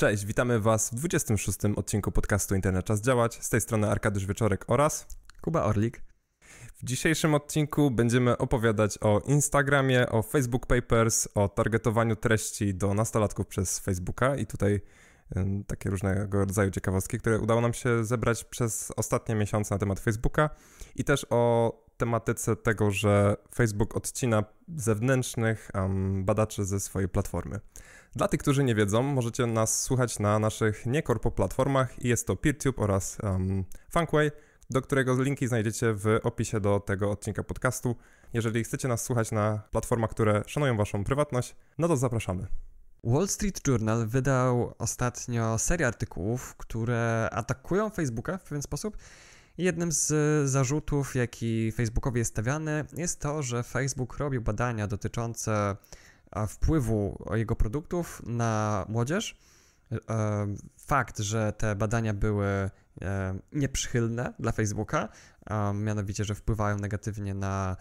Cześć, witamy Was w 26. odcinku podcastu Internet Czas Działać. Z tej strony Arkadiusz Wieczorek oraz Kuba Orlik. W dzisiejszym odcinku będziemy opowiadać o Instagramie, o Facebook Papers, o targetowaniu treści do nastolatków przez Facebooka i tutaj takie różnego rodzaju ciekawostki, które udało nam się zebrać przez ostatnie miesiące na temat Facebooka i też o tematyce tego, że Facebook odcina zewnętrznych um, badaczy ze swojej platformy. Dla tych, którzy nie wiedzą, możecie nas słuchać na naszych niekorpo platformach i jest to PeerTube oraz um, Funkway, do którego linki znajdziecie w opisie do tego odcinka podcastu. Jeżeli chcecie nas słuchać na platformach, które szanują waszą prywatność, no to zapraszamy. Wall Street Journal wydał ostatnio serię artykułów, które atakują Facebooka w pewien sposób. Jednym z zarzutów, jaki Facebookowi jest stawiany, jest to, że Facebook robił badania dotyczące wpływu jego produktów na młodzież. E, fakt, że te badania były e, nieprzychylne dla Facebooka, mianowicie, że wpływają negatywnie na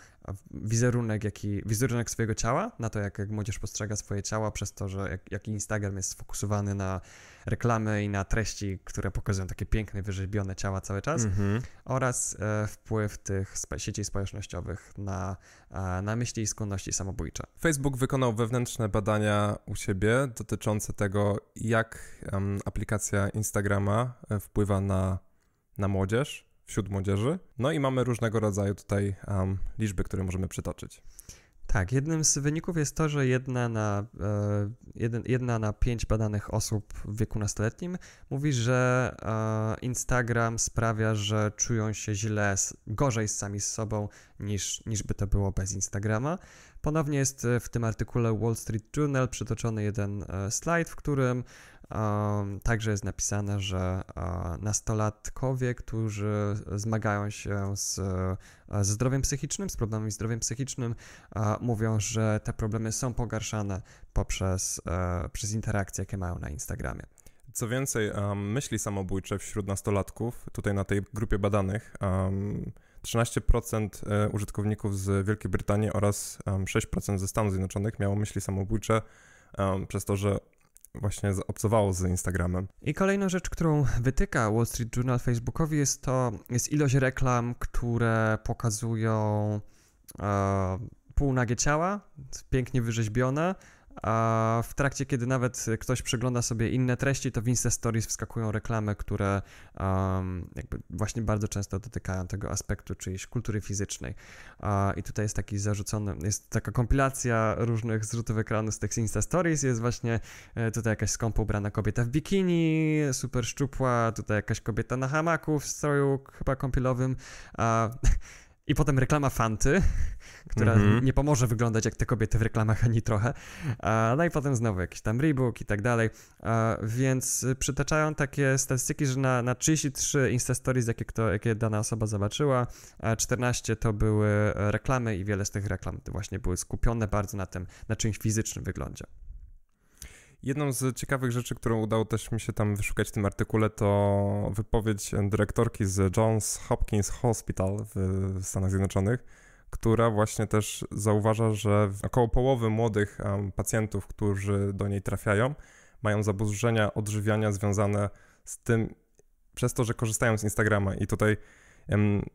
wizerunek, jaki, wizerunek swojego ciała, na to, jak, jak młodzież postrzega swoje ciała, przez to, że jak, jak Instagram jest sfokusowany na reklamy i na treści, które pokazują takie piękne, wyrzeźbione ciała cały czas, mm-hmm. oraz e, wpływ tych spe- sieci społecznościowych na, e, na myśli i skłonności samobójcze. Facebook wykonał wewnętrzne badania u siebie dotyczące tego, jak um, aplikacja Instagrama e, wpływa na, na młodzież wśród młodzieży. No i mamy różnego rodzaju tutaj um, liczby, które możemy przytoczyć. Tak, jednym z wyników jest to, że jedna na, e, jedna na pięć badanych osób w wieku nastoletnim mówi, że e, Instagram sprawia, że czują się źle, gorzej sami z sobą niż, niż by to było bez Instagrama. Ponownie jest w tym artykule Wall Street Journal przytoczony jeden e, slajd, w którym Także jest napisane, że nastolatkowie, którzy zmagają się z, ze zdrowiem psychicznym, z problemami zdrowiem psychicznym, mówią, że te problemy są pogarszane poprzez e, przez interakcje, jakie mają na Instagramie. Co więcej, um, myśli samobójcze wśród nastolatków, tutaj na tej grupie badanych, um, 13% e, użytkowników z Wielkiej Brytanii oraz um, 6% ze Stanów Zjednoczonych miało myśli samobójcze przez to, że właśnie obcowało z Instagramem. I kolejna rzecz, którą wytyka Wall Street Journal Facebookowi jest to, jest ilość reklam, które pokazują e, półnagie ciała, pięknie wyrzeźbione, a w trakcie, kiedy nawet ktoś przegląda sobie inne treści, to w Insta Stories wskakują reklamy, które um, jakby właśnie bardzo często dotykają tego aspektu czyjejś kultury fizycznej. Uh, I tutaj jest taki zarzucony, jest taka kompilacja różnych zrzutów ekranu z tych Insta Stories, jest właśnie e, tutaj jakaś skąpo ubrana kobieta w bikini, super szczupła, tutaj jakaś kobieta na hamaku w stroju chyba kąpielowym, uh, i potem reklama Fanty, która mm -hmm. nie pomoże wyglądać jak te kobiety w reklamach ani trochę. No i potem znowu jakiś tam Reebok i tak dalej. Więc przytaczają takie statystyki, że na, na 33 Insta Stories, jakie, kto, jakie dana osoba zobaczyła, 14 to były reklamy i wiele z tych reklam właśnie były skupione bardzo na tym, na czymś fizycznym wyglądzie. Jedną z ciekawych rzeczy, którą udało też mi się tam wyszukać w tym artykule, to wypowiedź dyrektorki z Johns Hopkins Hospital w Stanach Zjednoczonych, która właśnie też zauważa, że około połowy młodych pacjentów, którzy do niej trafiają, mają zaburzenia odżywiania związane z tym, przez to, że korzystają z Instagrama. I tutaj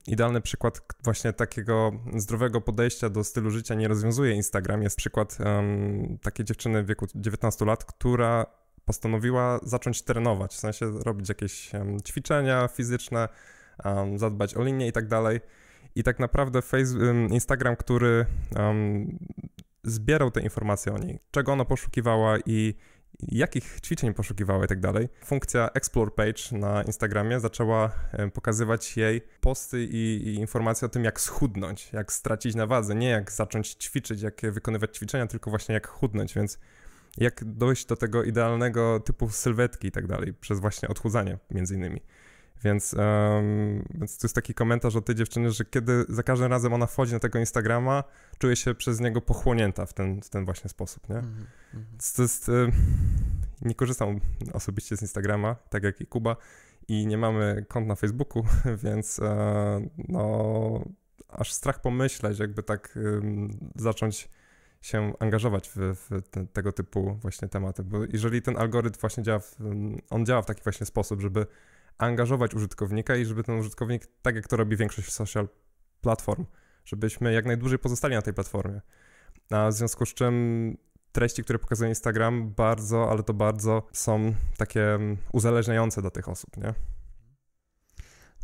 Idealny przykład właśnie takiego zdrowego podejścia do stylu życia nie rozwiązuje Instagram. Jest przykład um, takiej dziewczyny w wieku 19 lat, która postanowiła zacząć trenować, w sensie robić jakieś um, ćwiczenia fizyczne, um, zadbać o linię i tak dalej. I tak naprawdę Facebook, Instagram, który zbierał te informacje o niej, czego ona poszukiwała i jakich ćwiczeń poszukiwała i tak dalej. Funkcja Explore Page na Instagramie zaczęła pokazywać jej posty i, i, informacje o tym, jak schudnąć, jak stracić na wadze, nie jak zacząć ćwiczyć, jak wykonywać ćwiczenia, tylko właśnie jak chudnąć, więc jak dojść do tego idealnego typu sylwetki i tak dalej, przez właśnie odchudzanie między innymi. Więc, um, więc to jest taki komentarz od tej dziewczyny, że kiedy za każdym razem ona wchodzi na tego Instagrama, czuje się przez niego pochłonięta w ten, w ten właśnie sposób, nie? Mm -hmm. To jest... Y, nie korzystam osobiście z Instagrama, tak jak i Kuba, i nie mamy kont na Facebooku, więc e, no aż strach pomyśleć, jakby tak zacząć się angażować w, w te, tego typu właśnie tematy, bo jeżeli ten algorytm właśnie działa, w, on działa w taki właśnie sposób, żeby angażować użytkownika i żeby ten użytkownik, tak jak to robi większość social platform, żebyśmy jak najdłużej pozostali na tej platformie. A w związku z czym treści, które pokazuje Instagram, bardzo, ale to bardzo są takie uzależniające dla tych osób, nie?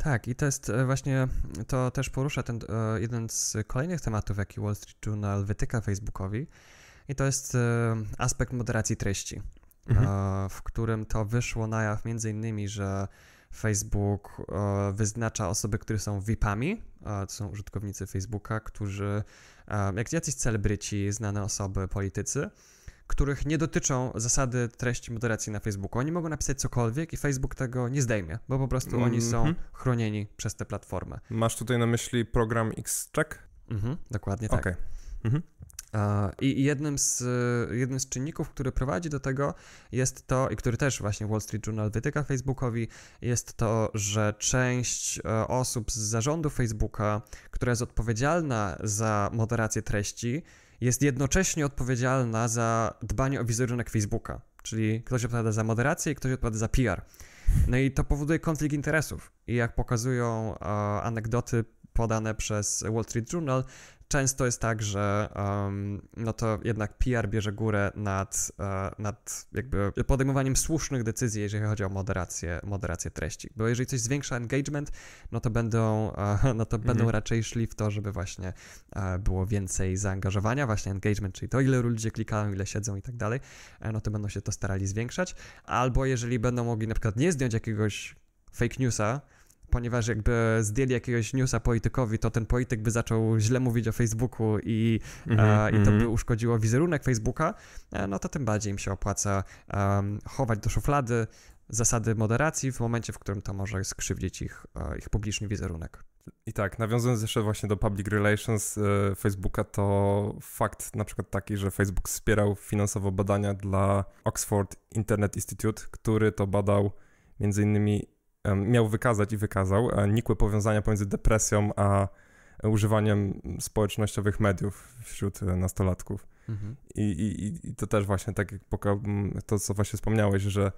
Tak, i to jest e, właśnie, to też porusza ten e, jeden z kolejnych tematów, jaki Wall Street Journal wytyka Facebookowi, i to jest e, aspekt moderacji treści, mhm. w którym to wyszło na jaw między innymi, że Facebook wyznacza osoby, które są VIP-ami, to są użytkownicy Facebooka, którzy, jak jacyś celebryci, znane osoby, politycy, których nie dotyczą zasady treści moderacji na Facebooku. Oni mogą napisać cokolwiek i Facebook tego nie zdejmie, bo po prostu mm -hmm. oni są mhm. chronieni przez tę platformę. Masz tutaj na myśli program X-Check? Mhm, dokładnie tak. Okay. Mhm. I jednym z, jednym z czynników, który prowadzi do tego jest to, i który też właśnie Wall Street Journal wytyka Facebookowi, jest to, że część e, osób z zarządu Facebooka, która jest odpowiedzialna za moderację treści, jest jednocześnie odpowiedzialna za dbanie o wizerunek Facebooka. Czyli ktoś odpowiada za moderację i ktoś odpowiada za PR. No i to powoduje konflikt interesów. I jak pokazują e, anegdoty podane przez Wall Street Journal, często jest tak, że um, no to jednak PR bierze górę nad, uh, nad jakby podejmowaniem słusznych decyzji, jeżeli chodzi o moderację, moderację treści. Bo jeżeli coś zwiększa engagement, no to będą, uh, no to mhm. będą raczej szli w to, żeby właśnie uh, było więcej zaangażowania, właśnie engagement, czyli to ile ludzie klikają, ile siedzą i tak dalej, e, no to będą się to starali zwiększać. Albo jeżeli będą mogli na przykład nie zdjąć jakiegoś fake newsa, ponieważ jakby zdjęli jakiegoś newsa politykowi, to ten polityk by zaczął źle mówić o Facebooku i, mm -hmm, e, i to by mhm. uszkodziło wizerunek Facebooka, e, no to tym bardziej im się opłaca um, chować do szuflady zasady moderacji w momencie, w którym to może skrzywdzić ich, e, ich publiczny wizerunek. I tak, nawiązując jeszcze właśnie do public relations e, Facebooka, to fakt na przykład taki, że Facebook wspierał finansowo badania dla Oxford Internet Institute, który to badał między innymi miał wykazać i wykazał e, nikłe powiązania pomiędzy depresją a używaniem społecznościowych mediów wśród e, nastolatków. Mhm. I, i, I to też właśnie tak jak to, co właśnie wspomniałeś, że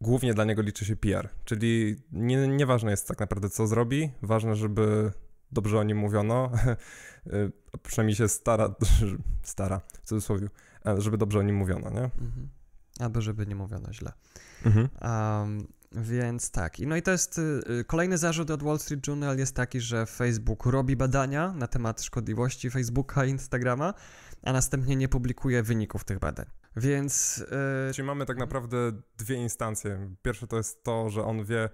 głównie dla niego liczy się PR, czyli nie, nieważne jest tak naprawdę, co zrobi, ważne, żeby dobrze o nim mówiono, e, przynajmniej się stara, stara, w cudzysłowie, żeby dobrze o nim mówiono, nie? Mhm. Albo żeby nie mówiono źle. Mhm. Um, więc tak. No i to jest y, y, kolejny zarzut od Wall Street Journal jest taki, że Facebook robi badania na temat szkodliwości Facebooka i Instagrama, a następnie nie publikuje wyników tych badań. Więc. Yy... Czyli mamy tak naprawdę dwie instancje. Pierwsze to jest to, że on wie,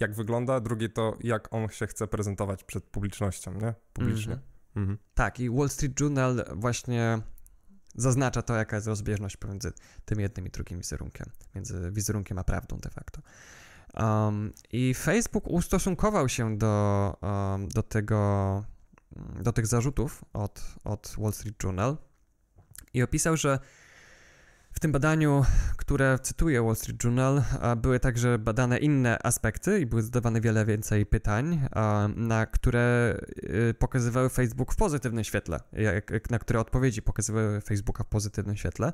jak wygląda, drugie to, jak on się chce prezentować przed publicznością, nie? Publicznie. Mm -hmm. Mm -hmm. Tak, i Wall Street Journal właśnie zaznacza to, jaka jest rozbieżność pomiędzy tym jednym i drugim wizerunkiem, między wizerunkiem a prawdą de facto. Um, I Facebook ustosunkował się do, um, do tego, do tych zarzutów od, od Wall Street Journal i opisał, że w tym badaniu, które cytuję Wall Street Journal, były także badane inne aspekty i były zadawane wiele więcej pytań, na które y, pokazywały Facebook w pozytywnym świetle, na które odpowiedzi pokazywały Facebooka w pozytywnym świetle.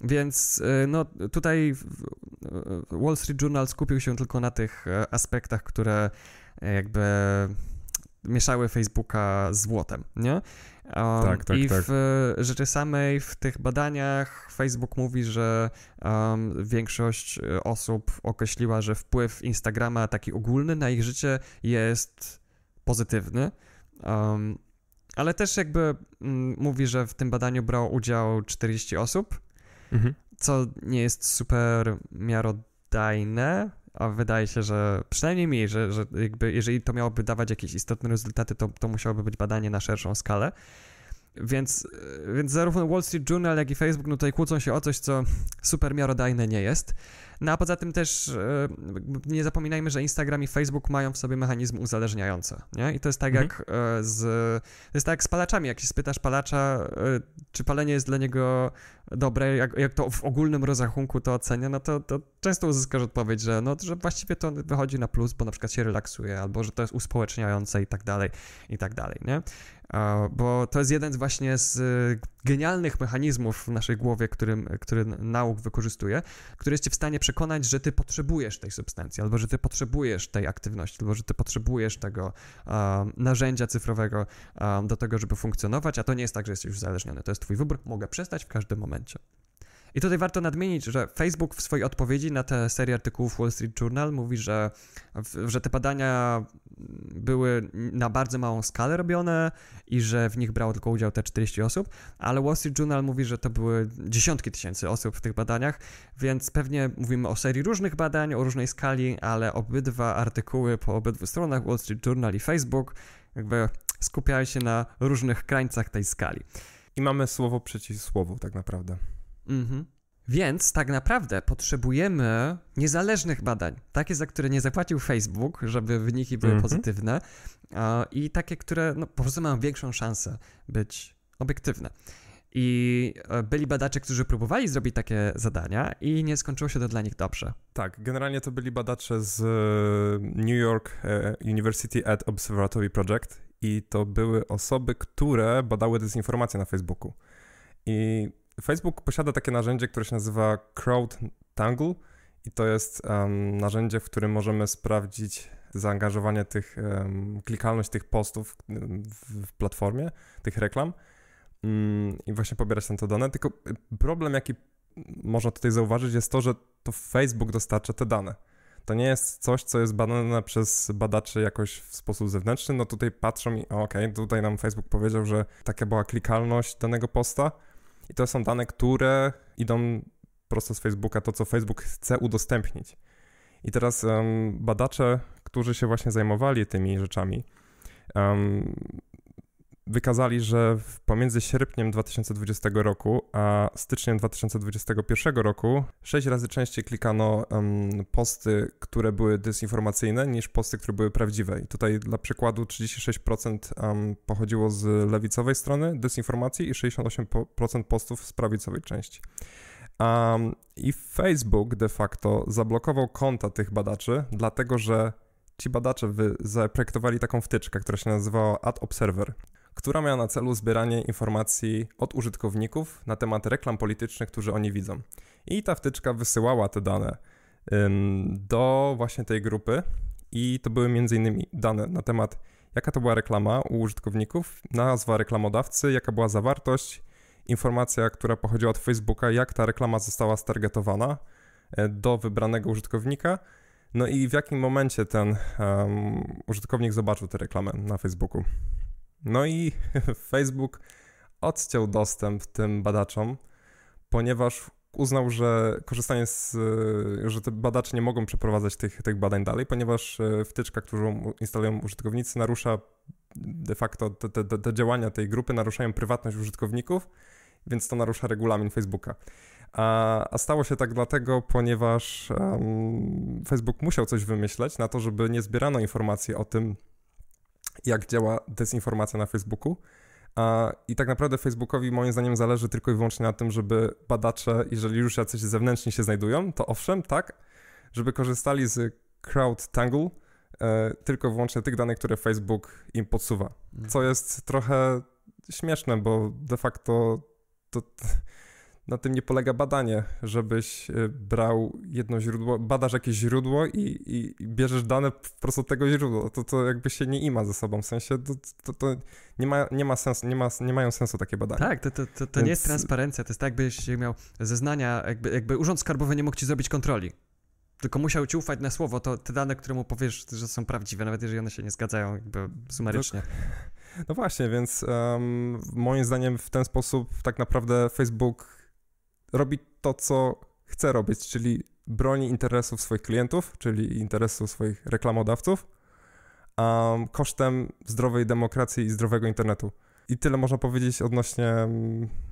Więc y, no, tutaj Wall Street Journal skupił się tylko na tych e, aspektach, które jakby mieszały Facebooka z złotem, nie? Um, tak, tak, I tak. w rzeczy samej, w tych badaniach Facebook mówi, że um, większość e, osób określiła, że wpływ Instagrama taki ogólny na ich życie jest pozytywny. Um, ale też jakby mm, mówi, że w tym badaniu brało udział 40 osób, mhm. co nie jest super miarodajne, a wydaje się, że przynajmniej że, że jakby jeżeli to miałoby dawać jakieś istotne rezultaty, to, to musiałoby być badanie na szerszą skalę. Więc, więc zarówno Wall Street Journal, jak i Facebook no tutaj kłócą się o coś, co super miarodajne nie jest. No a poza tym też e, nie zapominajmy, że Instagram i Facebook mają w sobie mechanizmy uzależniające, nie? I to jest tak mhm. jak e, z, to jest tak jak z palaczami, jak się spytasz palacza, e, czy palenie jest dla niego dobre, jak, jak to w ogólnym rozrachunku to ocenia, no to, to często uzyskasz odpowiedź, że, no, że właściwie to wychodzi na plus, bo na przykład się relaksuje, albo że to jest uspołeczniające i tak dalej, i tak dalej, nie? Bo to jest jeden właśnie z genialnych mechanizmów w naszej głowie, którym, który nauk wykorzystuje, który jest cię w stanie przekonać, że ty potrzebujesz tej substancji, albo że ty potrzebujesz tej aktywności, albo że ty potrzebujesz tego um, narzędzia cyfrowego um, do tego, żeby funkcjonować, a to nie jest tak, że jesteś uzależniony. To jest twój wybór, mogę przestać w każdym momencie. I tutaj warto nadmienić, że Facebook w swojej odpowiedzi na tę serię artykułów Wall Street Journal mówi, że, że te badania były na bardzo małą skalę robione i że w nich brało tylko udział te 40 osób, ale Wall Street Journal mówi, że to były dziesiątki tysięcy osób w tych badaniach, więc pewnie mówimy o serii różnych badań, o różnej skali, ale obydwa artykuły po obydwu stronach, Wall Street Journal i Facebook, jakby skupiają się na różnych krańcach tej skali. I mamy słowo przeciw słowu, tak naprawdę. Mhm. Więc tak naprawdę potrzebujemy niezależnych badań, takie, za które nie zapłacił Facebook, żeby wyniki były mhm. pozytywne, i takie, które no, po prostu mają większą szansę być obiektywne. I e, byli badacze, którzy próbowali zrobić takie zadania i nie skończyło się to dla nich dobrze. Tak, generalnie to byli badacze z e, New York e, University Ad Observatory Project i to były osoby, które badały dezinformację na Facebooku. I Facebook posiada takie narzędzie, które się nazywa CrowdTangle i to jest um, narzędzie, w którym możemy sprawdzić zaangażowanie tych, um, klikalność tych postów w, w platformie, tych reklam um, i właśnie pobierać tam te dane. Tylko problem, jaki można tutaj zauważyć, jest to, że to Facebook dostarcza te dane. To nie jest coś, co jest badane przez badaczy jakoś w sposób zewnętrzny. No tutaj patrzą i okej, okay, tutaj nam Facebook powiedział, że taka była klikalność danego posta, i to są dane, które idą prosto z Facebooka, to co Facebook chce udostępnić. I teraz um, badacze, którzy się właśnie zajmowali tymi rzeczami, um, wykazali, że pomiędzy sierpniem 2020 roku a styczniem 2021 roku sześć razy częściej klikano um, posty, które były dezinformacyjne, niż posty, które były prawdziwe. I tutaj dla przykładu 36% um, pochodziło z lewicowej strony dezinformacji i 68% postów z prawicowej części. Um, I Facebook de facto zablokował konta tych badaczy, dlatego że ci badacze zaprojektowali taką wtyczkę, która się nazywała Ad Observer która miała na celu zbieranie informacji od użytkowników na temat reklam politycznych, którzy oni widzą. I ta wtyczka wysyłała te dane do właśnie tej grupy i to były m.in. dane na temat jaka to była reklama u użytkowników, nazwa reklamodawcy, jaka była zawartość, informacja, która pochodziła od Facebooka, jak ta reklama została stargetowana e, do wybranego użytkownika, no i w jakim momencie ten um, użytkownik zobaczył tę reklamę na Facebooku. No i Facebook odciął dostęp tym badaczom, ponieważ uznał, że korzystanie z, że te badacze nie mogą przeprowadzać tych, tych badań dalej, ponieważ e, wtyczka, którą instalują użytkownicy, narusza de facto te, te, te działania tej grupy, naruszają prywatność użytkowników, więc to narusza regulamin Facebooka. A, a stało się tak dlatego, ponieważ um, Facebook musiał coś wymyśleć na to, żeby nie zbierano informacji o tym, jak działa dezinformacja na Facebooku. I tak naprawdę Facebookowi moim zdaniem zależy tylko i wyłącznie na tym, żeby badacze, jeżeli już jacyś zewnętrzni się znajdują, to owszem, tak, żeby korzystali z CrowdTangle e, tylko i wyłącznie tych danych, które Facebook im podsuwa. Mhm. Co jest trochę śmieszne, bo de facto to, na tym nie polega badanie, żebyś y, brał jedno źródło, badasz jakieś źródło i, i, i bierzesz dane po prostu od tego źródła. To, to jakby się nie ima ze sobą, w sensie to, to, to nie, ma, nie ma sensu, nie, ma, nie mają sensu takie badania. Tak, to, to, to, to Więc... nie jest transparencja, to jest tak, jakbyś miał zeznania, jakby, jakby Urząd Skarbowy nie mógł ci zrobić kontroli. Tylko musiał ci ufać na słowo, to te dane, które mu powiesz, że są prawdziwe, nawet jeżeli one się nie zgadzają jakby sumarycznie. No, no właśnie, więc um, moim zdaniem w ten sposób tak naprawdę Facebook robi to, co chce robić, czyli broni interesów swoich klientów, czyli interesów swoich reklamodawców, um, kosztem zdrowej demokracji i zdrowego internetu. I tyle można powiedzieć odnośnie,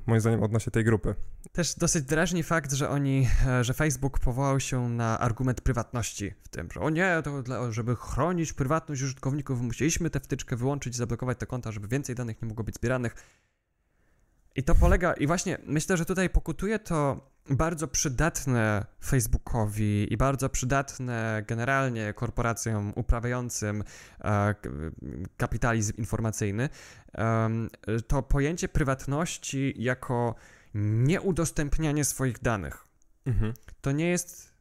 moim zdaniem, odnośnie tej grupy. Też dosyć drażni fakt, że oni, e, że Facebook powołał się na argument prywatności w tym, że o nie, to dla, żeby chronić prywatność użytkowników, musieliśmy tę wtyczkę wyłączyć, zablokować te konta, żeby więcej danych nie mogło być zbieranych. I to polega, i właśnie myślę, że tutaj pokutuje to bardzo przydatne Facebookowi i bardzo przydatne generalnie korporacjom uprawiającym e, kapitalizm informacyjny, to pojęcie prywatności jako nieudostępnianie swoich danych. Mhm. To nie jest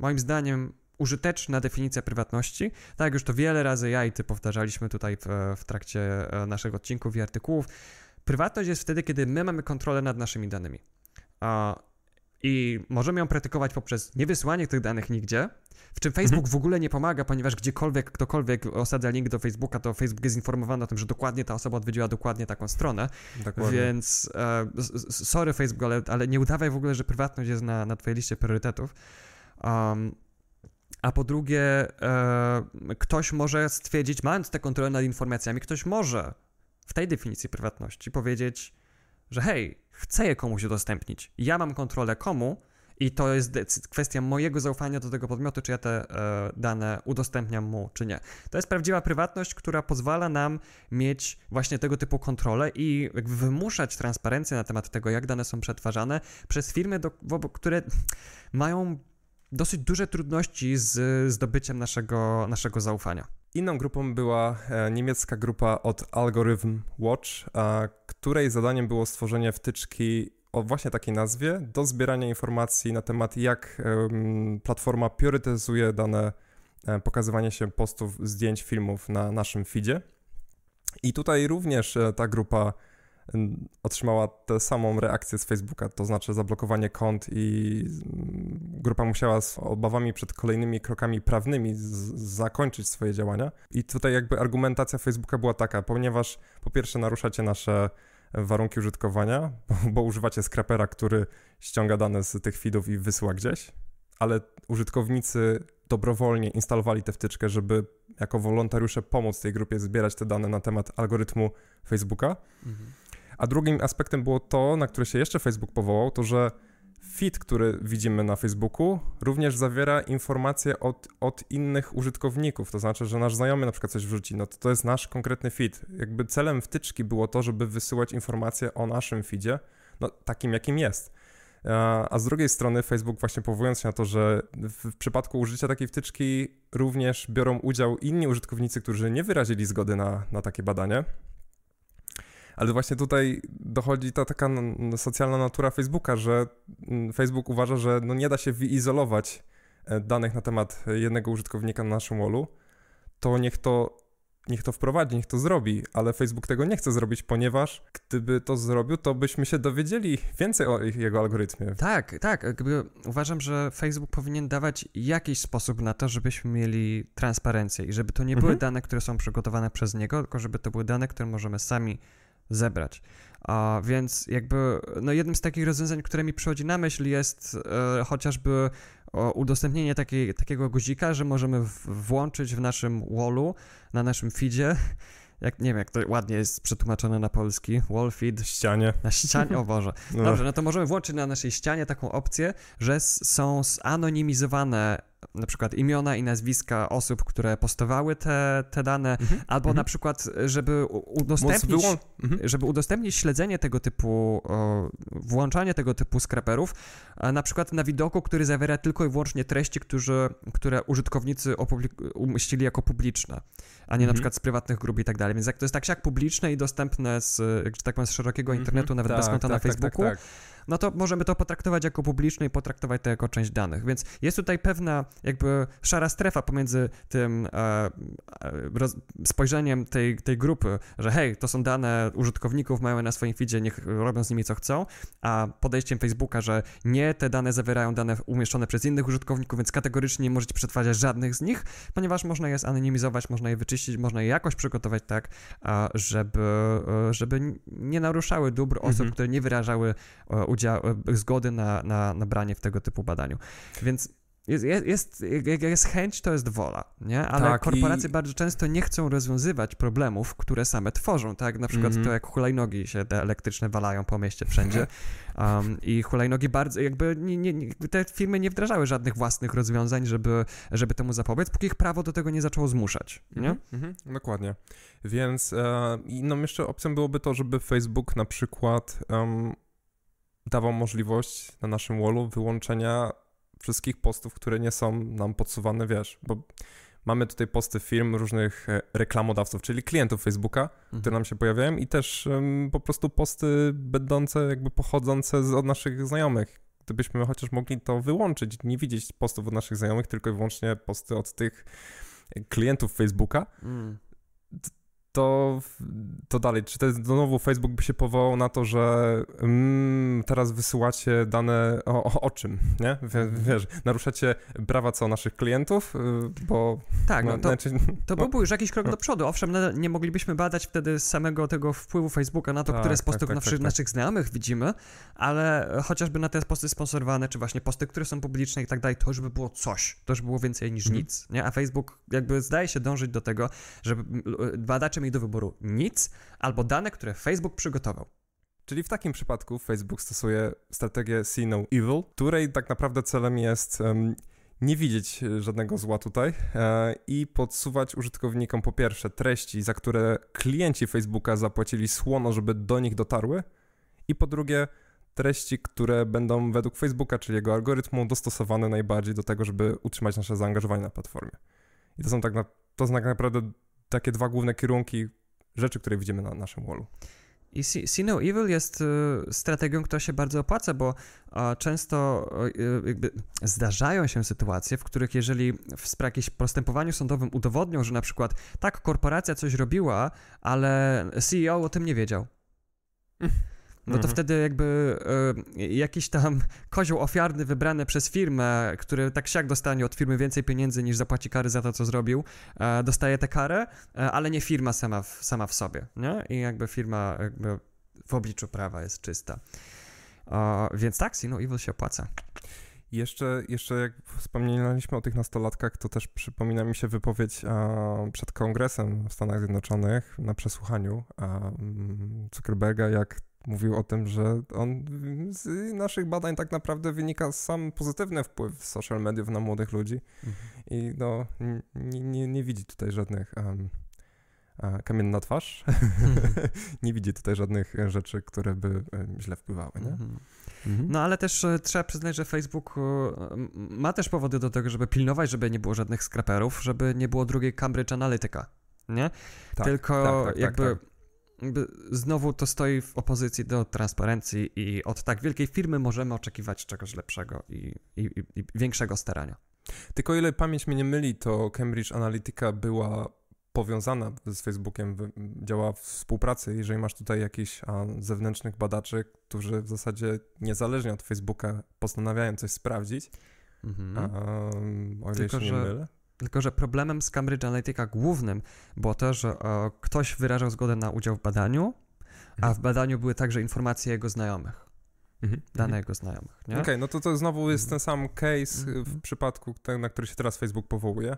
moim zdaniem użyteczna definicja prywatności. Tak jak już to wiele razy ja i ty powtarzaliśmy tutaj w, w trakcie e, naszych odcinków i artykułów. Prywatność jest wtedy, kiedy my mamy kontrolę nad naszymi danymi. I możemy ją praktykować poprzez niewysyłanie tych danych nigdzie, w czym Facebook mhm. w ogóle nie pomaga, ponieważ gdziekolwiek ktokolwiek osadza link do Facebooka, to Facebook jest informowany o tym, że dokładnie ta osoba odwiedziła dokładnie taką stronę. Dokładnie. Więc e, sorry Facebook, ale, ale nie udawaj w ogóle, że prywatność jest na, na twojej liście priorytetów. Um, a po drugie, e, ktoś może stwierdzić, mając tę kontrolę nad informacjami, ktoś może w tej definicji prywatności powiedzieć, że hej, chcę je komuś udostępnić. Ja mam kontrolę komu i to jest kwestia mojego zaufania do tego podmiotu, czy ja te e, dane udostępniam mu, czy nie. To jest prawdziwa prywatność, która pozwala nam mieć właśnie tego typu kontrolę i wymuszać transparencję na temat tego, jak dane są przetwarzane przez firmy, do, które mają dosyć duże trudności z zdobyciem naszego, naszego zaufania. Inną grupą była e, niemiecka grupa od Algorithm Watch, której zadaniem było stworzenie wtyczki o właśnie takiej nazwie do zbierania informacji na temat, jak platforma priorytetyzuje dane e, pokazywanie się postów, zdjęć, filmów na naszym feedzie. I tutaj również e, ta grupa otrzymała tę samą reakcję z Facebooka, to znaczy zablokowanie kont i grupa musiała z obawami przed kolejnymi krokami prawnymi zakończyć swoje działania. I tutaj jakby argumentacja Facebooka była taka, ponieważ po pierwsze naruszacie nasze warunki użytkowania, bo, bo używacie scrapera, który ściąga dane z tych feedów i wysyła gdzieś, ale użytkownicy dobrowolnie instalowali tę wtyczkę, żeby jako wolontariusze pomóc tej grupie zbierać te dane na temat algorytmu Facebooka. Mhm. A drugim aspektem było to, na które się jeszcze Facebook powołał, to że feed, który widzimy na Facebooku, również zawiera informacje od, od innych użytkowników. To znaczy, że nasz znajomy na przykład coś wrzuci, no to to jest nasz konkretny feed. Jakby celem wtyczki było to, żeby wysyłać informacje o naszym feedzie, no takim jakim jest. A z drugiej strony Facebook właśnie powołując się na to, że w przypadku użycia takiej wtyczki również biorą udział inni użytkownicy, którzy nie wyrazili zgody na, na takie badanie, ale właśnie tutaj dochodzi ta taka socjalna natura Facebooka, że mm, Facebook uważa, że no nie da się wyizolować e, danych na temat jednego użytkownika na naszym wallu, to niech to niech to wprowadzi, niech to zrobi, ale Facebook tego nie chce zrobić, ponieważ gdyby to zrobił, to byśmy się dowiedzieli więcej o jego algorytmie. Tak, tak. Uważam, że Facebook powinien dawać jakiś sposób na to, żebyśmy mieli transparencję i żeby to nie były mhm. dane, które są przygotowane przez niego, tylko żeby to były dane, które możemy sami zebrać. A więc jakby no jednym z takich rozwiązań, które mi przychodzi na myśl jest e, chociażby udostępnienie takiej, takiego guzika, że możemy w, włączyć w naszym wallu, na naszym feedzie, jak nie wiem, jak to ładnie jest przetłumaczone na polski, wall feed. Ścianie. Na ścianie, o Boże. No. Dobrze, no to możemy włączyć na naszej ścianie taką opcję, że są zanonimizowane na przykład imiona i nazwiska osób, które postowały te, te dane, mhm. albo mhm. na przykład, żeby udostępnić, mhm. żeby udostępnić śledzenie tego typu, włączanie tego typu scraperów, na przykład na widoku, który zawiera tylko i wyłącznie treści, którzy, które użytkownicy umieścili jako publiczne, a nie na mhm. przykład z prywatnych grup i tak dalej. Więc jak to jest tak jak publiczne i dostępne z, że tak powiem, z szerokiego mhm. internetu, nawet tak, bez konta tak, na tak, tak, Facebooku, tak, no to możemy to potraktować jako publiczne i potraktować to jako część danych. Więc jest tutaj pewna jakby szara strefa pomiędzy tym e, e, roz, spojrzeniem tej, tej grupy, że hej, to są dane użytkowników, mają na swoim feedzie, niech robią z nimi co chcą, a podejściem Facebooka, że nie, te dane zawierają dane umieszczone przez innych użytkowników, więc kategorycznie nie możecie przetwarzać żadnych z nich, ponieważ można je zanonimizować, można je wyczyścić, można je jakoś przygotować tak, żeby, e, żeby nie naruszały dóbr osób, mhm. które nie wyrażały udział, zgody na, na, na branie w tego typu badaniu. Więc jest, jest, jest, jak jest chęć, to jest wola, nie? Ale tak, korporacje i... bardzo często nie chcą rozwiązywać problemów, które same tworzą, tak? Na przykład mm -hmm. to, jak hulajnogi się te elektryczne walają po mieście wszędzie um, i hulajnogi bardzo, jakby nie, nie, te firmy nie wdrażały żadnych własnych rozwiązań, żeby, żeby temu zapobiec, póki ich prawo do tego nie zaczęło zmuszać, nie? Mm -hmm, dokładnie. Więc e, no jeszcze opcją byłoby to, żeby Facebook na przykład um, dawał możliwość na naszym wallu wyłączenia wszystkich postów, które nie są nam podsuwane, wiesz, bo mamy tutaj posty firm, różnych e, reklamodawców, czyli klientów Facebooka, mhm. które nam się pojawiają i też um, po prostu posty będące jakby pochodzące z, od naszych znajomych. Gdybyśmy chociaż mogli to wyłączyć, nie widzieć postów od naszych znajomych, tylko i wyłącznie posty od tych klientów Facebooka, mm to, to dalej, czy to znowu Facebook by się powołał na to, że mm, teraz wysyłacie dane o, o, o czym, nie? wiesz, naruszacie prawa co naszych klientów, y, bo... Tak, no, no to, znaczy, to byłby już jakiś krok do przodu. Owszem, nie moglibyśmy badać wtedy samego tego wpływu Facebooka na to, tak, które z tak, postów tak, tak, naszych, tak. naszych znajomych widzimy, ale chociażby na te posty sponsorowane, czy właśnie posty, które są publiczne i tak dalej, to już by było coś. To już było więcej niż mhm. nic, nie? A Facebook jakby zdaje się dążyć do tego, żeby badacze mieli do wyboru nic albo dane, które Facebook przygotował. Czyli w takim przypadku Facebook stosuje strategię See No Evil, której tak naprawdę celem jest um, nie widzieć żadnego zła tutaj e, i podsuwać użytkownikom po pierwsze treści, za które klienci Facebooka zapłacili słono, żeby do nich dotarły i po drugie treści, które będą według Facebooka, czyli jego algorytmu, dostosowane najbardziej do tego, żeby utrzymać nasze zaangażowanie na platformie. I to są tak, na, to są tak naprawdę takie dwa główne kierunki rzeczy, które widzimy na naszym wallu. I See No Evil jest y, strategią, która się bardzo opłaca, bo często y, jakby zdarzają się sytuacje, w których jeżeli w jakimś postępowaniu sądowym udowodnią, że na przykład tak, korporacja coś robiła, ale CEO o tym nie wiedział. No to mhm. wtedy jakby y, jakiś tam kozioł ofiarny wybrany przez firmę, który tak siak dostanie od firmy więcej pieniędzy niż zapłaci kary za to, co zrobił, y, dostaje tę karę, y, ale nie firma sama w, sama w sobie, nie? I jakby firma jakby w obliczu prawa jest czysta. więc tak, no Evil się opłaca. Jeszcze, jeszcze jak wspomnieliśmy o tych nastolatkach, to też przypomina mi się wypowiedź a, przed kongresem w Stanach Zjednoczonych na przesłuchaniu a, Zuckerberga, jak mówił o tym, że on z naszych badań tak naprawdę wynika sam pozytywny wpływ social mediów na młodych ludzi mhm. i no nie, nie, nie, widzi tutaj żadnych um, na twarz, nie widzi tutaj żadnych rzeczy, które by źle wpływały, nie? Mhm. Mhm. No ale też e, trzeba przyznać, że Facebook e, ma też powody do tego, żeby pilnować, żeby nie było żadnych skraperów, żeby nie było drugiej Cambridge Analytica, nie? Tak, Tylko tak, tak, tak jakby tak znowu to stoi w opozycji do transparencji i od tak wielkiej firmy możemy oczekiwać czegoś lepszego i, i, i większego starania. Tylko o ile pamięć mnie nie myli, to Cambridge Analytica była powiązana z Facebookiem, działa w współpracy. Jeżeli masz tutaj jakichś zewnętrznych badaczy, którzy w zasadzie niezależnie od Facebooka postanawiają coś sprawdzić, mhm. o ile Tylko, się nie mylę. Tylko, że problemem z Cambridge Analytica głównym było to, że o, ktoś wyrażał zgodę na udział w badaniu, a mhm. w badaniu były także informacje jego znajomych. Mhm. Dane mhm. jego znajomych. Okej, okay, no to to znowu jest ten sam case w przypadku, ten, na który się teraz Facebook powołuje.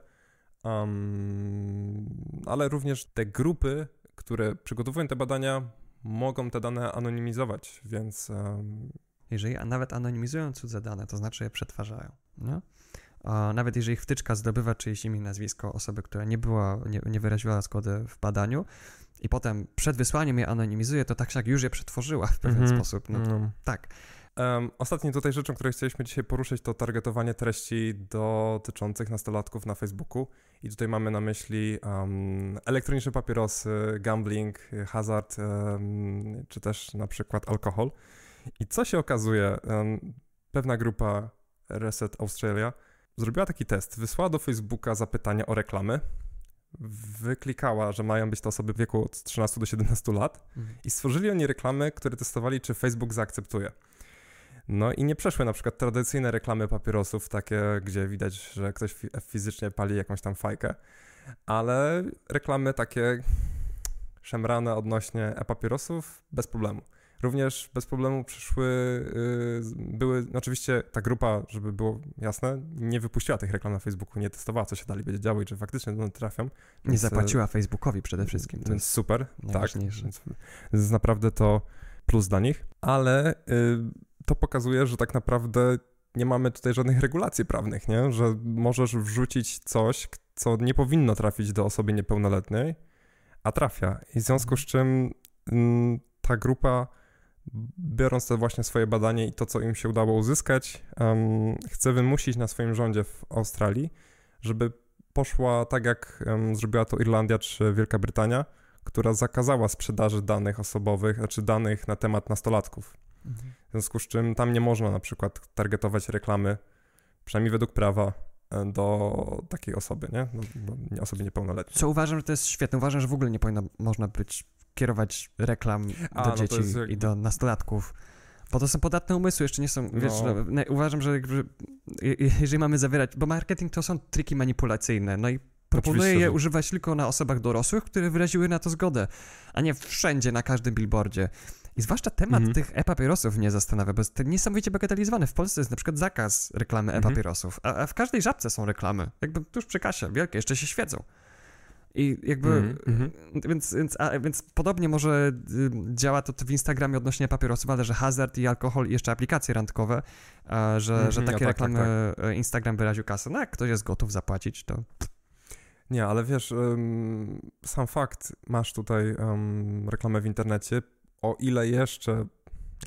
Um, ale również te grupy, które przygotowują te badania, mogą te dane anonimizować, więc. Um... Jeżeli nawet anonimizują cudze dane, to znaczy je przetwarzają. Nie? Nawet jeżeli wtyczka zdobywa czyjeś imię i nazwisko osoby, która nie była, nie, nie wyraziła zgody w badaniu i potem przed wysłaniem je anonimizuje, to tak jak już je przetworzyła w pewien -hmm. sposób. No, mm. Tak. Um, ostatnią tutaj rzeczą, której chcieliśmy dzisiaj poruszyć, to targetowanie treści dotyczących nastolatków na Facebooku. I tutaj mamy na myśli um, elektroniczne papierosy, gambling, hazard, um, czy też na przykład alkohol. I co się okazuje? pewna grupa Reset Australia zrobiła taki test. Wysłała do Facebooka zapytania o reklamy. Wyklikała, że mają być to osoby w wieku od 13 do 17 lat mhm. i stworzyli oni reklamy, które testowali, czy Facebook zaakceptuje. No i nie przeszły na przykład tradycyjne reklamy papierosów, takie, gdzie widać, że ktoś fizycznie pali jakąś tam fajkę, ale reklamy takie szemrane odnośnie e-papierosów bez problemu. Również bez problemu przyszły, yy, były, no oczywiście ta grupa, żeby było jasne, nie wypuściła tych reklam na Facebooku, nie testowała, co się dalej będzie działo i czy faktycznie do trafią. Nie zapłaciła Facebookowi przede wszystkim. To więc super, tak. Więc, więc naprawdę to plus dla nich, ale yy, to pokazuje, że tak naprawdę nie mamy tutaj żadnych regulacji prawnych, nie? Że możesz wrzucić coś, co nie powinno trafić do osoby niepełnoletniej, a trafia. I w związku z czym mm, ta grupa biorąc to właśnie swoje badanie i to, co im się udało uzyskać, um, chce wymusić na swoim rządzie w Australii, żeby poszła tak, jak um, zrobiła to Irlandia czy Wielka Brytania, która zakazała sprzedaży danych osobowych, znaczy danych na temat nastolatków. Mhm. W związku z czym tam nie można na przykład targetować reklamy, przynajmniej według prawa, e, do takiej osoby, nie? Do, do osoby niepełnoletniej. Co uważam, że to jest świetne. Uważam, że w ogóle nie powinno można być kierować reklam A, do no dzieci jak... i do nastolatków. Bo to są podatne umysły, jeszcze nie są, wiesz, no. No, uważam, że jeżeli mamy zawierać, bo marketing to są triki manipulacyjne, no i proponuję je że... używać tylko na osobach dorosłych, które wyraziły na to zgodę, a nie wszędzie, na każdym billboardzie. I zwłaszcza temat -hmm. tych e-papierosów mnie zastanawia, bo jest niesamowicie bagatelizowany. W Polsce jest na przykład zakaz reklamy -hmm. e-papierosów, a, a, w każdej żabce są reklamy. Jakby tuż przy kasie, wielkie, jeszcze się świecą. I jakby, mm więc, więc, a, więc podobnie może y, działa to w Instagramie odnośnie papierosów, ale że hazard i alkohol i jeszcze aplikacje randkowe, a, że, mm że takie no tak, reklamy tak, tak. Instagram wyraził kasę. No jak ktoś jest gotów zapłacić, to... Nie, ale wiesz, sam fakt, masz tutaj um, reklamę w internecie, o ile jeszcze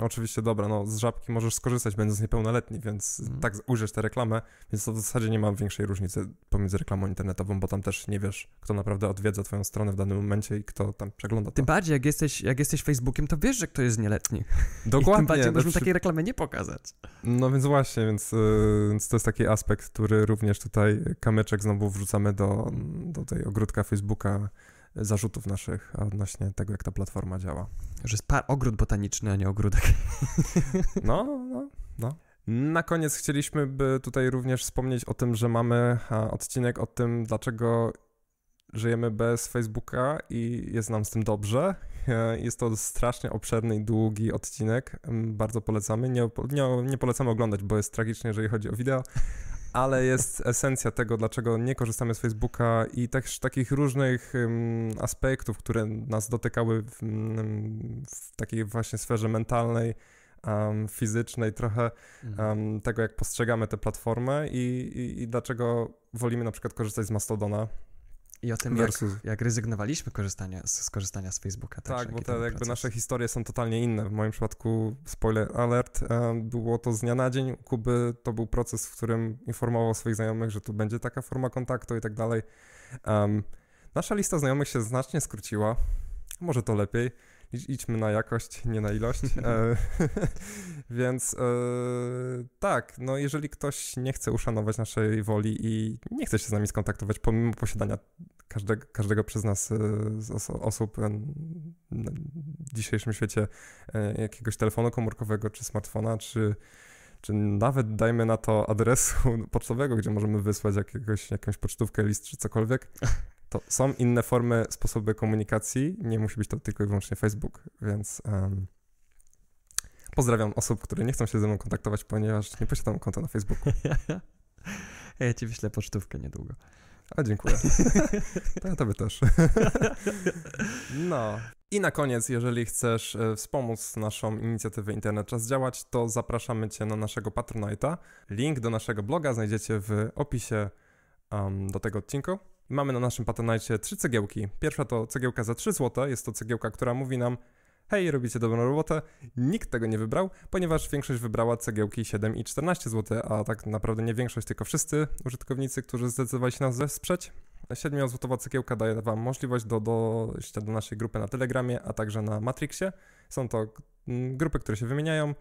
Oczywiście, dobra, no z żabki możesz skorzystać, będąc niepełnoletni, więc mm. tak ujrzysz tę reklamę, więc to w zasadzie nie ma większej różnicy pomiędzy reklamą internetową, bo tam też nie wiesz, kto naprawdę odwiedza twoją stronę w danym momencie i kto tam przegląda to. Tym bardziej, jak jesteś, jak jesteś Facebookiem, to wiesz, że kto jest nieletni. Dokładnie. I tym bardziej możemy takiej reklamy nie pokazać. No więc właśnie, więc, yy, więc to jest taki aspekt, który również tutaj kamyczek znowu wrzucamy do, do tej ogródka Facebooka, zarzutów naszych odnośnie tego, jak ta platforma działa. Że jest par ogród botaniczny, a nie ogródek. No, no, no. Na koniec chcieliśmy by tutaj również wspomnieć o tym, że mamy odcinek o tym, dlaczego żyjemy bez Facebooka i jest nam z tym dobrze. E, jest to strasznie obszerny i długi odcinek. Bardzo polecamy. Nie, nie, nie polecamy oglądać, bo jest tragicznie, jeżeli chodzi o wideo, ale jest esencja tego, dlaczego nie korzystamy z Facebooka i też takich różnych um, aspektów, które nas dotykały w, w takiej właśnie sferze mentalnej, um, fizycznej, trochę um, tego, jak postrzegamy tę platformę i, i, i dlaczego wolimy na przykład korzystać z Mastodona i o tym, versus... jak, jak rezygnowaliśmy korzystania, z, z korzystania z Facebooka. Też, tak, bo te jakby proces. nasze historie są totalnie inne. W moim przypadku, spoiler alert, e, było to z dnia na dzień. U Kuby to był proces, w którym informował swoich znajomych, że tu będzie taka forma kontaktu i tak dalej. Um, nasza lista znajomych się znacznie skróciła. Może to lepiej idźmy na jakość, nie na ilość. E, więc e, tak, no jeżeli ktoś nie chce uszanować naszej woli i nie chce się z nami skontaktować, pomimo posiadania każdego, każdego przez nas e, osób w dzisiejszym świecie jakiegoś telefonu komórkowego, czy smartfona, czy czy nawet dajmy na to adresu pocztowego, gdzie możemy wysłać jakiegoś, jakąś pocztówkę, list czy cokolwiek, to są inne formy, sposoby komunikacji, nie musi być to tylko i wyłącznie Facebook, więc um, pozdrawiam osób, które nie chcą się ze mną kontaktować, ponieważ nie posiadam konta na Facebooku. ja ci wyślę pocztówkę niedługo. A dziękuję. to ja tobie też. no. I na koniec, jeżeli chcesz e, wspomóc naszą inicjatywę Internet Czas Działać, to zapraszamy Cię na naszego Patronite'a. Link do naszego bloga znajdziecie w opisie um, do tego odcinku. Mamy na naszym Patronite trzy cegiełki. Pierwsza to cegiełka za 3 zł. Jest to cegiełka, która mówi nam hej, robicie dobrą robotę. Nikt tego nie wybrał, ponieważ większość wybrała cegiełki 7 i 14 zł, a tak naprawdę nie większość, tylko wszyscy użytkownicy, którzy zdecydowali się nas wesprzeć. 7-złotowa cegiełka daje Wam możliwość do dojścia do naszej grupy na Telegramie, a także na Matrixie. Są to mm, grupy, które się wymieniają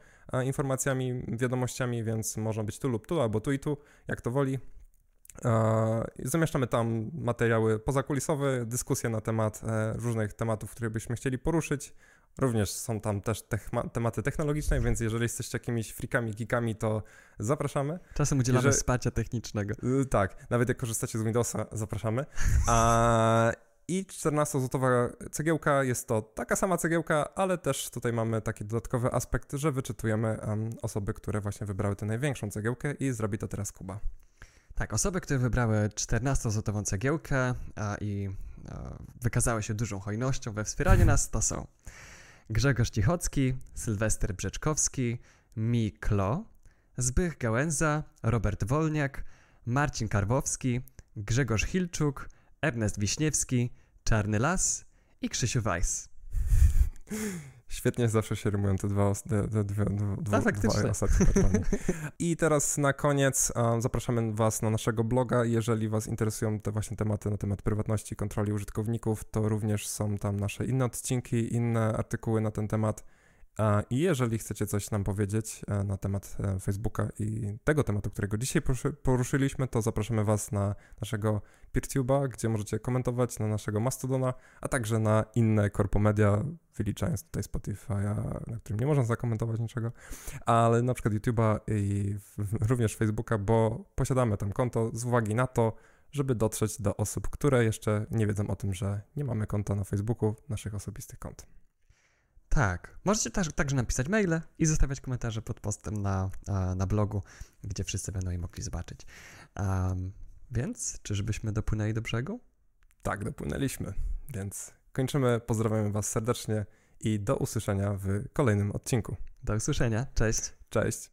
informacjami, wiadomościami, więc można być tu lub tu, albo tu i tu, jak to woli. Zamieszczamy tam materiały pozakulisowe, dyskusje na temat e, różnych tematów, które byśmy chcieli poruszyć. Również są tam też tematy technologiczne, więc jeżeli jesteście jakimiś frikami, geekami, to zapraszamy. Czasem udzielamy jeżeli... wsparcia technicznego. Y, tak, nawet jak korzystacie z Windowsa, zapraszamy. A... I 14-złotowa cegiełka jest to taka sama cegiełka, ale też tutaj mamy taki dodatkowy aspekt, że wyczytujemy um, osoby, które właśnie wybrały tę największą cegiełkę i zrobi to teraz Kuba. Tak, osoby, które wybrały 14-złotową cegiełkę a, i a, wykazały się dużą hojnością we wspieraniu nas, to są Grzegorz Cichocki, Sylwester Brzeczkowski, Miklo, Zbych Gałęza, Robert Wolniak, Marcin Karwowski, Grzegorz Hilczuk, Ernest Wiśniewski, Czarny Las i Krzysiu Weiss. Świetnie zawsze się rymują te dwa, os- te, te dwie, dwa, ostatnie patrony. I teraz na koniec um, zapraszamy Was na naszego bloga. Jeżeli Was interesują te właśnie tematy na temat prywatności, kontroli użytkowników, to również są tam nasze inne odcinki, inne artykuły na ten temat. I jeżeli chcecie coś nam powiedzieć e, na temat e, Facebooka i tego tematu, którego dzisiaj poruszy- poruszyliśmy, to zapraszamy Was na naszego PeerTube'a, gdzie możecie komentować, na naszego Mastodona, a także na inne korpomedia, wyliczając tutaj Spotify'a, na którym nie można zakomentować niczego, ale na przykład YouTube'a i również Facebooka, bo posiadamy tam konto z uwagi na to, żeby dotrzeć do osób, które jeszcze nie wiedzą o tym, że nie mamy konta na Facebooku, naszych osobistych kont. Tak. Możecie też, także napisać maile i zostawiać komentarze pod postem na, na blogu, gdzie wszyscy będą je mogli zobaczyć. Um, więc, czyżbyśmy dopłynęli do brzegu? Tak, dopłynęliśmy, więc kończymy. Pozdrawiamy Was serdecznie i do usłyszenia w kolejnym odcinku. Do usłyszenia. Cześć. Cześć.